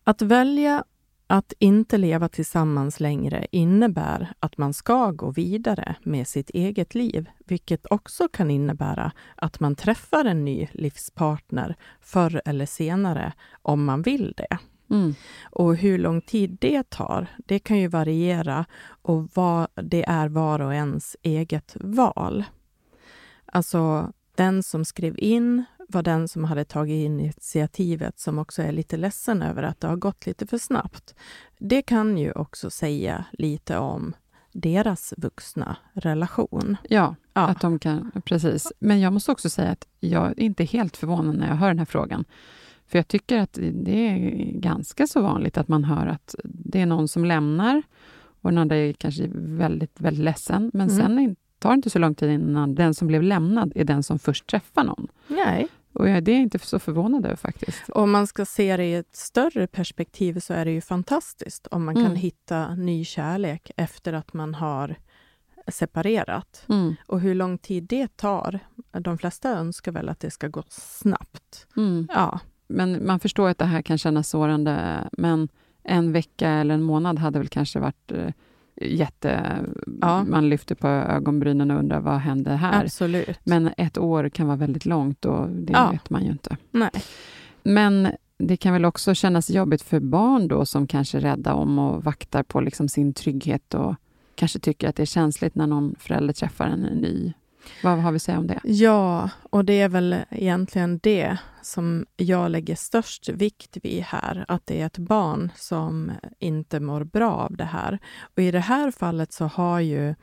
Att välja att inte leva tillsammans längre innebär att man ska gå vidare med sitt eget liv, vilket också kan innebära att man träffar en ny livspartner förr eller senare, om man vill det. Mm. Och hur lång tid det tar, det kan ju variera och vad det är var och ens eget val. Alltså, den som skrev in var den som hade tagit initiativet som också är lite ledsen över att det har gått lite för snabbt. Det kan ju också säga lite om deras vuxna relation. Ja, ja, att de kan, precis. Men jag måste också säga att jag är inte helt förvånad när jag hör den här frågan. För jag tycker att det är ganska så vanligt att man hör att det är någon som lämnar och den andra är kanske väldigt, väldigt ledsen. Men mm. sen tar det inte så lång tid innan den som blev lämnad är den som först träffar någon. Nej. Och det är inte så förvånad över faktiskt. Om man ska se det i ett större perspektiv så är det ju fantastiskt om man mm. kan hitta ny kärlek efter att man har separerat. Mm. Och hur lång tid det tar, de flesta önskar väl att det ska gå snabbt. Mm. Ja. Men man förstår att det här kan kännas sårande, men en vecka eller en månad hade väl kanske varit eh, jätte... Ja. Man lyfter på ögonbrynen och undrar vad hände här? Absolut. Men ett år kan vara väldigt långt och det ja. vet man ju inte. Nej. Men det kan väl också kännas jobbigt för barn då som kanske är rädda om och vaktar på liksom sin trygghet och kanske tycker att det är känsligt när någon förälder träffar en ny. Vad har vi att säga om det? Ja, och det är väl egentligen det som jag lägger störst vikt vid här, att det är ett barn som inte mår bra av det här. Och i det här fallet så har ju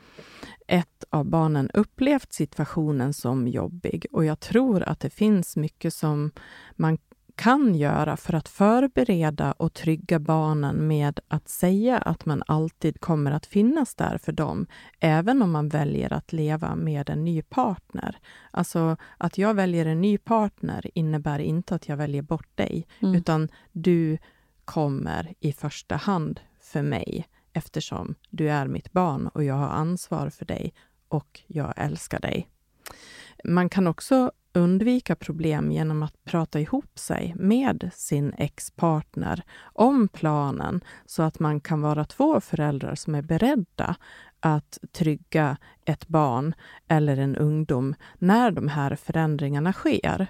ett av barnen upplevt situationen som jobbig och jag tror att det finns mycket som man kan göra för att förbereda och trygga barnen med att säga att man alltid kommer att finnas där för dem, även om man väljer att leva med en ny partner. Alltså, att jag väljer en ny partner innebär inte att jag väljer bort dig, mm. utan du kommer i första hand för mig eftersom du är mitt barn och jag har ansvar för dig och jag älskar dig. Man kan också undvika problem genom att prata ihop sig med sin ex-partner om planen så att man kan vara två föräldrar som är beredda att trygga ett barn eller en ungdom när de här förändringarna sker.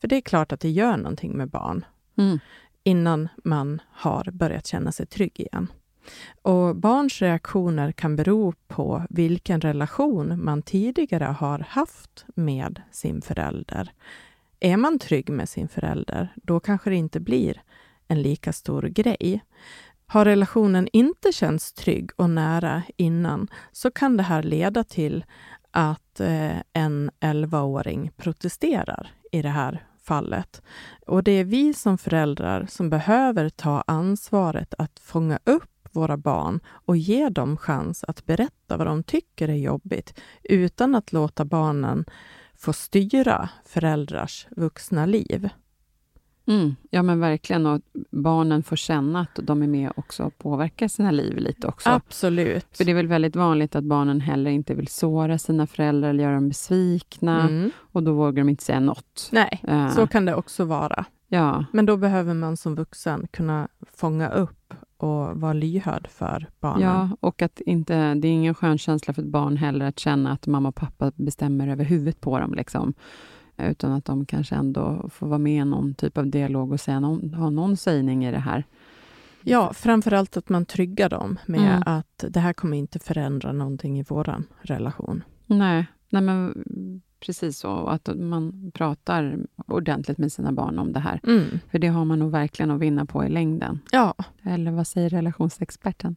För det är klart att det gör någonting med barn mm. innan man har börjat känna sig trygg igen. Och barns reaktioner kan bero på vilken relation man tidigare har haft med sin förälder. Är man trygg med sin förälder, då kanske det inte blir en lika stor grej. Har relationen inte känts trygg och nära innan så kan det här leda till att eh, en 11-åring protesterar i det här fallet. Och det är vi som föräldrar som behöver ta ansvaret att fånga upp våra barn och ge dem chans att berätta vad de tycker är jobbigt utan att låta barnen få styra föräldrars vuxna liv. Mm, ja, men verkligen. Och barnen får känna att de är med också och påverkar sina liv lite också. Absolut. För det är väl väldigt vanligt att barnen heller inte vill såra sina föräldrar eller göra dem besvikna. Mm. Och då vågar de inte säga något. Nej, Eh, så kan det också vara. Ja, Men då behöver man som vuxen kunna fånga upp och vara lyhörd för barnen. ja, och att inte, det är ingen skön känsla för ett barn heller att känna att mamma och pappa bestämmer över huvudet på dem. Liksom. Utan att de kanske ändå får vara med i någon typ av dialog och säga någon, ha någon sägning i det här. Ja, framförallt att man tryggar dem med Mm. att det här kommer inte förändra någonting i vår relation. Nej, nej men precis så. Och Att man pratar ordentligt med sina barn om det här. Mm. För det har man nog verkligen att vinna på i längden. Ja, Eller vad säger relationsexperten?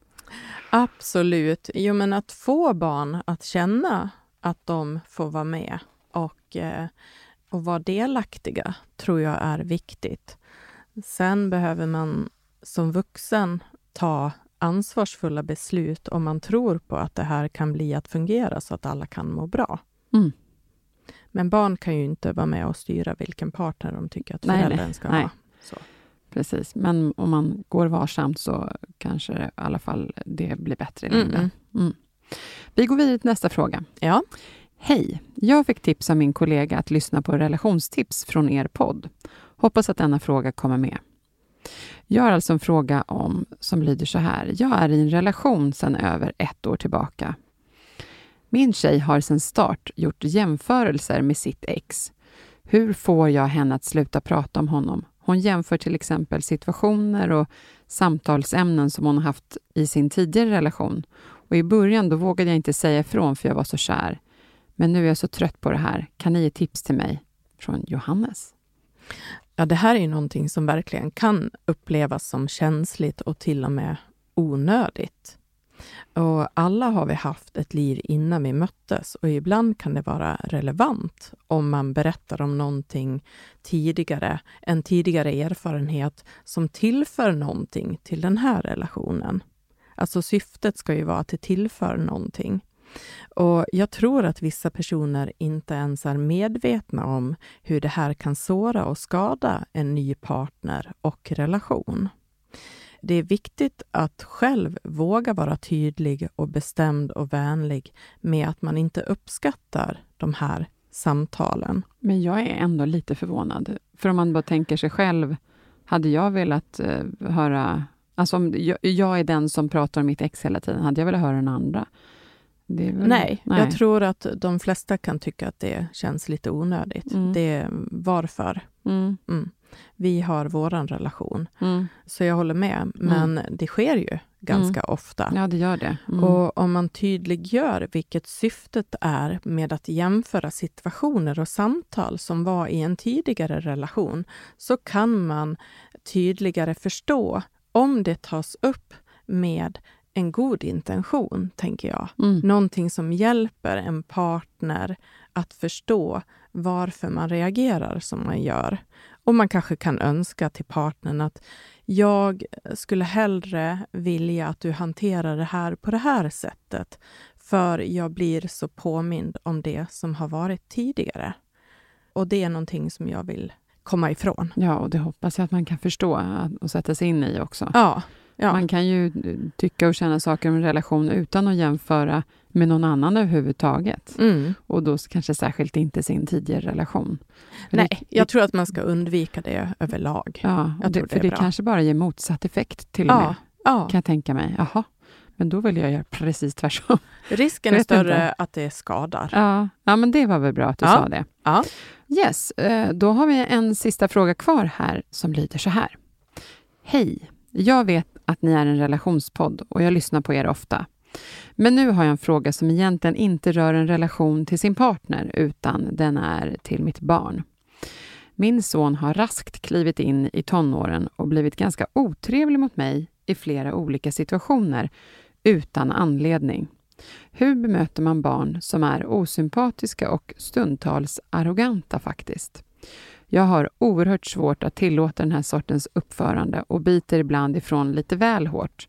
absolut. Jo, men att få barn att känna att de får vara med och, eh, och vara delaktiga tror jag är viktigt. Sen behöver man som vuxen ta ansvarsfulla beslut om man tror på att det här kan bli att fungera så att alla kan må bra. Mm. Men barn kan ju inte vara med och styra vilken partner de tycker att Nej, nej, föräldern ska nej. ha. Så. Precis, men om man går varsamt så kanske i alla fall det blir bättre i Mm, längden. Mm. Vi går vidare till nästa fråga. Ja. Hej! Jag fick tips av min kollega att lyssna på relationstips från er podd. Hoppas att denna fråga kommer med. Jag har alltså en fråga om som lyder så här. Jag är i en relation sedan över ett år tillbaka. Min tjej har sedan start gjort jämförelser med sitt ex. Hur får jag henne att sluta prata om honom? Hon jämför till exempel situationer och samtalsämnen som hon har haft i sin tidigare relation. Och I början då vågade jag inte säga ifrån för jag var så kär. Men nu är jag så trött på det här. Kan ni ge tips till mig? Från Johannes. Ja, det här är ju någonting som verkligen kan upplevas som känsligt och till och med onödigt. Och alla har vi haft ett liv innan vi möttes och ibland kan det vara relevant om man berättar om någonting tidigare, en tidigare erfarenhet som tillför någonting till den här relationen. Alltså syftet ska ju vara att det tillför någonting. Och jag tror att vissa personer inte ens är medvetna om hur det här kan såra och skada en ny partner och relation. Det är viktigt att själv våga vara tydlig och bestämd och vänlig med att man inte uppskattar de här samtalen. Men jag är ändå lite förvånad. För om man bara tänker sig själv, hade jag velat eh, höra... Alltså om jag, jag är den som pratar om mitt ex hela tiden, hade jag velat höra den andra? Väl- Nej, jag tror att de flesta kan tycka att det känns lite onödigt. Mm. Det är varför. Mm, Mm. Vi har våran relation. mm. Så jag håller med, men det sker ju ganska ofta. Ja, det gör det. Mm. Och om man tydliggör vilket syftet är med att jämföra situationer och samtal som var i en tidigare relation, så kan man tydligare förstå om det tas upp med en god intention, tänker jag. Mm. Någonting som hjälper en partner att förstå varför man reagerar som man gör. Och man kanske kan önska till partnern att jag skulle hellre vilja att du hanterar det här på det här sättet, för jag blir så påmind om det som har varit tidigare. Och det är någonting som jag vill komma ifrån. Ja, och det hoppas jag att man kan förstå och sätta sig in i också. Ja, ja. Man kan ju eh, tycka och känna saker om en relation utan att jämföra med någon annan överhuvudtaget. Mm. Och då kanske särskilt inte sin tidigare relation. För Nej, det, jag tror att man ska undvika det överlag. Ja, det, det för det bra. kanske bara ger motsatt effekt till och Ja, med, ja. kan jag tänka mig. Jaha, men då vill jag göra precis tvärtom. Risken är större inte. att det skadar. Ja, ja men det var väl bra att du Ja. sa det. Ja. Yes, eh, då har vi en sista fråga kvar här som lyder så här. Hej! Jag vet att ni är en relationspodd och jag lyssnar på er ofta. Men nu har jag en fråga som egentligen inte rör en relation till sin partner, utan den är till mitt barn. Min son har raskt klivit in i tonåren och blivit ganska otrevlig mot mig i flera olika situationer, utan anledning. Hur bemöter man barn som är osympatiska och stundtals arroganta faktiskt? Jag har oerhört svårt att tillåta den här sortens uppförande och biter ibland ifrån lite väl hårt.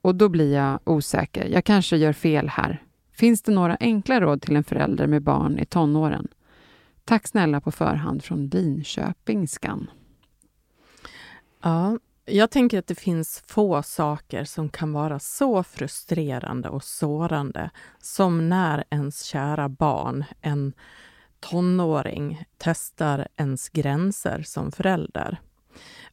Och då blir jag osäker. Jag kanske gör fel här. Finns det några enkla råd till en förälder med barn i tonåren? Tack snälla på förhand från Linköpingskan. Ja, jag tänker att det finns få saker som kan vara så frustrerande och sårande som när ens kära barn, en tonåring, testar ens gränser som förälder.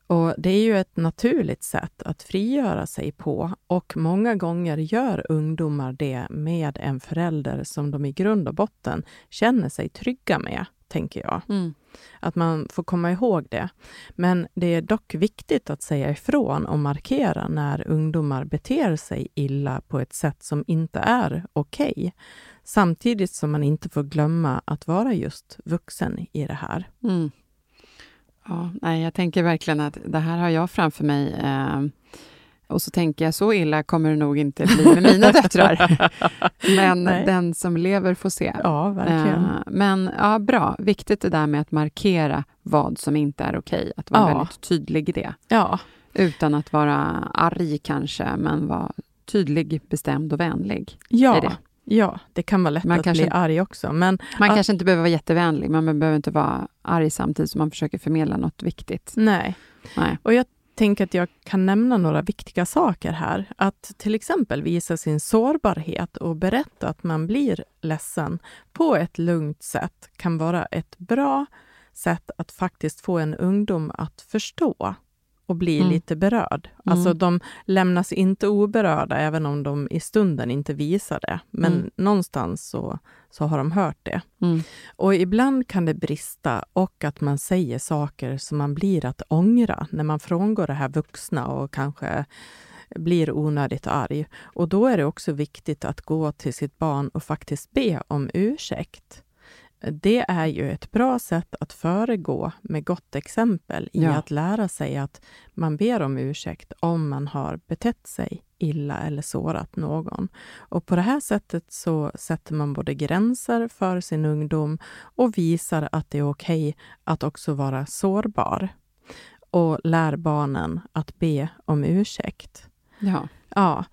Och Det är ju ett naturligt sätt att frigöra sig på och många gånger gör ungdomar det med en förälder som de i grund och botten känner sig trygga med tänker jag. Mm. Att man får komma ihåg det. Men det är dock viktigt att säga ifrån och markera när ungdomar beter sig illa på ett sätt som inte är okej. Okay. Samtidigt som man inte får glömma att vara just vuxen i det här. Mm. Ja, nej, jag tänker verkligen att det här har jag framför mig. Eh, och så tänker jag, så illa kommer det nog inte bli med mina döttrar. [LAUGHS] Men Nej. den som lever får se. Ja, verkligen. Uh, men ja, bra. Viktigt det där med att markera vad som inte är okej. Att vara ja. väldigt tydlig i det. Ja. Utan att vara arg kanske, men vara tydlig, bestämd och vänlig. Ja. Det. Ja, det kan vara lätt man att kanske, bli arg också. Men man att, kanske inte behöver vara jättevänlig, men man behöver inte vara arg samtidigt som man försöker förmedla något viktigt. Nej. Nej. Och jag tänker att jag kan nämna några viktiga saker här. Att till exempel visa sin sårbarhet och berätta att man blir ledsen på ett lugnt sätt kan vara ett bra sätt att faktiskt få en ungdom att förstå och bli mm. lite berörd. Alltså mm. de lämnas inte oberörda, även om de i stunden inte visar det. Men mm. någonstans så, så har de hört det. Mm. Och ibland kan det brista och att man säger saker som man blir att ångra när man frångår det här vuxna och kanske blir onödigt arg. Och då är det också viktigt att gå till sitt barn och faktiskt be om ursäkt det är ju ett bra sätt att föregå med gott exempel i ja. att lära sig att man ber om ursäkt om man har betett sig illa eller sårat någon. Och på det här sättet så sätter man både gränser för sin ungdom och visar att det är okej okay att också vara sårbar. Och lär barnen att be om ursäkt. Ja. Ja.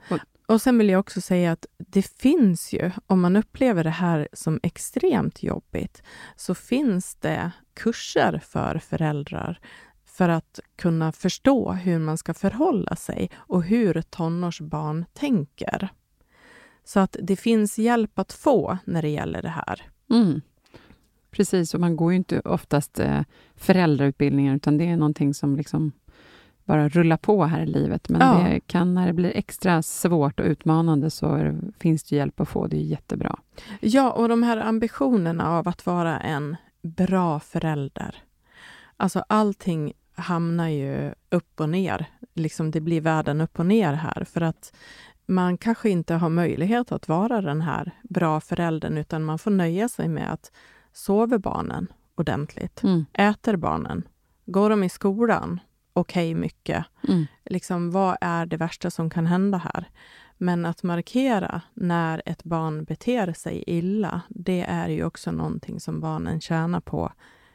Och sen vill jag också säga att det finns ju, om man upplever det här som extremt jobbigt, så finns det kurser för föräldrar för att kunna förstå hur man ska förhålla sig och hur tonårsbarn tänker. Så att det finns hjälp att få när det gäller det här. Mm. Precis, och man går ju inte oftast eh, föräldrautbildningar, utan det är någonting som liksom bara rulla på här i livet. Men ja. det kan, när det blir extra svårt och utmanande så det, finns det hjälp att få. Det är jättebra. Ja, och de här ambitionerna av att vara en bra förälder. Alltså allting hamnar ju upp och ner. Liksom det blir världen upp och ner här. För att man kanske inte har möjlighet att vara den här bra föräldern, utan man får nöja sig med att sover barnen ordentligt? Mm. Äter barnen? Går de i skolan? Okej okay mycket. Mm. Liksom, vad är det värsta som kan hända här? Men att markera när ett barn beter sig illa, det är ju också någonting som barnen tjänar på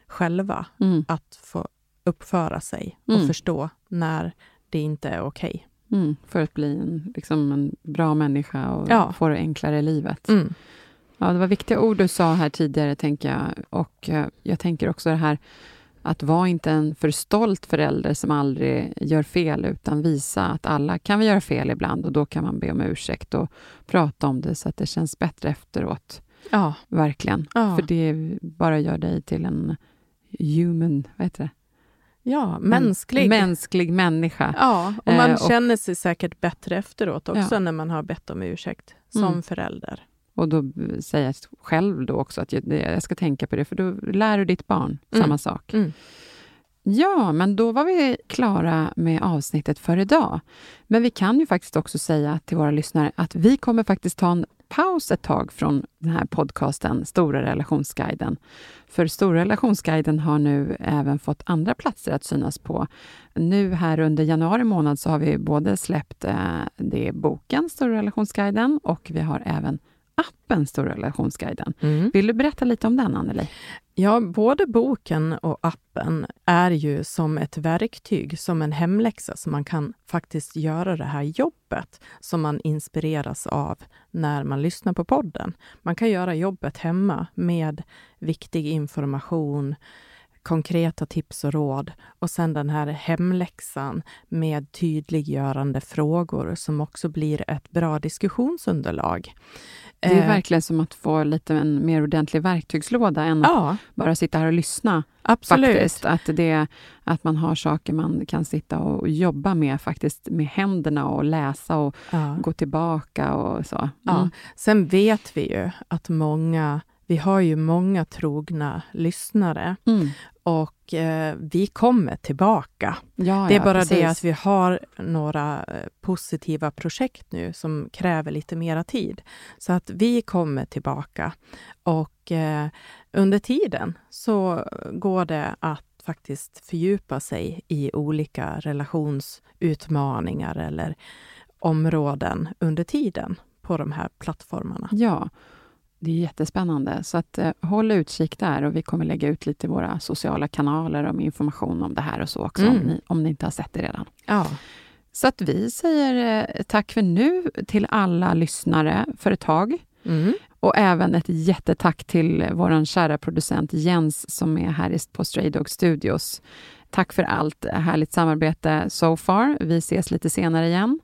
själva. Mm. Att få uppföra sig och mm. förstå när det inte är okej. Okay. Mm. För att bli en, liksom en bra människa och ja. få det enklare i livet. Mm. Ja, det var viktiga ord du sa här tidigare, tänker jag. Och eh, jag tänker också det här att vara inte en för stolt förälder som aldrig gör fel, utan visa att alla kan vi göra fel ibland och då kan man be om ursäkt och prata om det så att det känns bättre efteråt. Ja. Verkligen. Ja. För det bara gör dig till en human, vad heter det? Ja, mänsklig. En mänsklig människa. Ja, och man eh, och, känner sig säkert bättre efteråt också ja. när man har bett om ursäkt som mm. förälder. Och då säger jag själv då också att jag, jag, ska tänka på det, för då lär du ditt barn mm. samma sak. Mm. Ja, men då var vi klara med avsnittet för idag. Men vi kan ju faktiskt också säga till våra lyssnare att vi kommer faktiskt ta en paus ett tag från den här podcasten Stora relationsguiden. För Stora relationsguiden har nu även fått andra platser att synas på. Nu här under januari månad så har vi både släppt eh, det boken Stora relationsguiden och vi har även appen Stora relationsguiden. Mm. Vill du berätta lite om den, Anneli? Ja, både boken och appen är ju som ett verktyg, som en hemläxa, så man kan faktiskt göra det här jobbet som man inspireras av när man lyssnar på podden. Man kan göra jobbet hemma med viktig information, konkreta tips och råd och sen den här hemläxan med tydliggörande frågor som också blir ett bra diskussionsunderlag. Det är Eh, verkligen som att få lite en mer ordentlig verktygslåda än att Ja, bara sitta här och lyssna. absolut. Faktiskt. Att, det, att man har saker man kan sitta och jobba med faktiskt med händerna och läsa och Ja. gå tillbaka och så. Ja. Mm. Sen vet vi ju att många, vi har ju många trogna lyssnare Mm. och eh, vi kommer tillbaka. Ja, det är ja, bara precis. det att vi har några eh, positiva projekt nu som kräver lite mera tid. Så att vi kommer tillbaka och eh, under tiden så går det att faktiskt fördjupa sig i olika relationsutmaningar eller områden under tiden på de här plattformarna. Ja, det är jättespännande. Så att, eh, håll utkik där och vi kommer lägga ut lite i våra sociala kanaler om information om det här och så också, Mm. om, ni, om ni inte har sett det redan. Ja. Så att vi säger eh, tack för nu till alla lyssnare för ett tag. Mm. Och även ett jättetack till vår kära producent Jens som är här på Stray Dog Studios. Tack för allt härligt samarbete so far. Vi ses lite senare igen.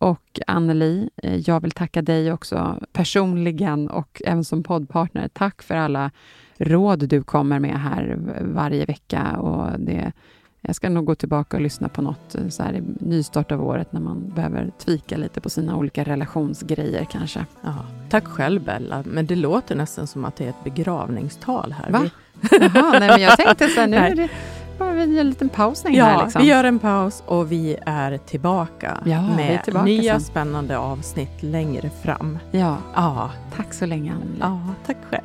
Och Anneli, eh, jag vill tacka dig också personligen och även som poddpartner. Tack för alla råd du kommer med här varje vecka. Och det, jag ska nog gå tillbaka och lyssna på något eh, så här i nystart av året när man behöver tvika lite på sina olika relationsgrejer kanske. Ja. Tack själv Bella, men det låter nästan som att det är ett begravningstal här. Va? Jaha, nej, men jag tänkte så här, nu är det bara vi gör en liten pausning ja, här. Liksom. vi gör en paus och vi är tillbaka Ja, vi är med tillbaka nya sen. spännande avsnitt längre fram. Ja, Ja, tack så länge Anneli. ja tack själv.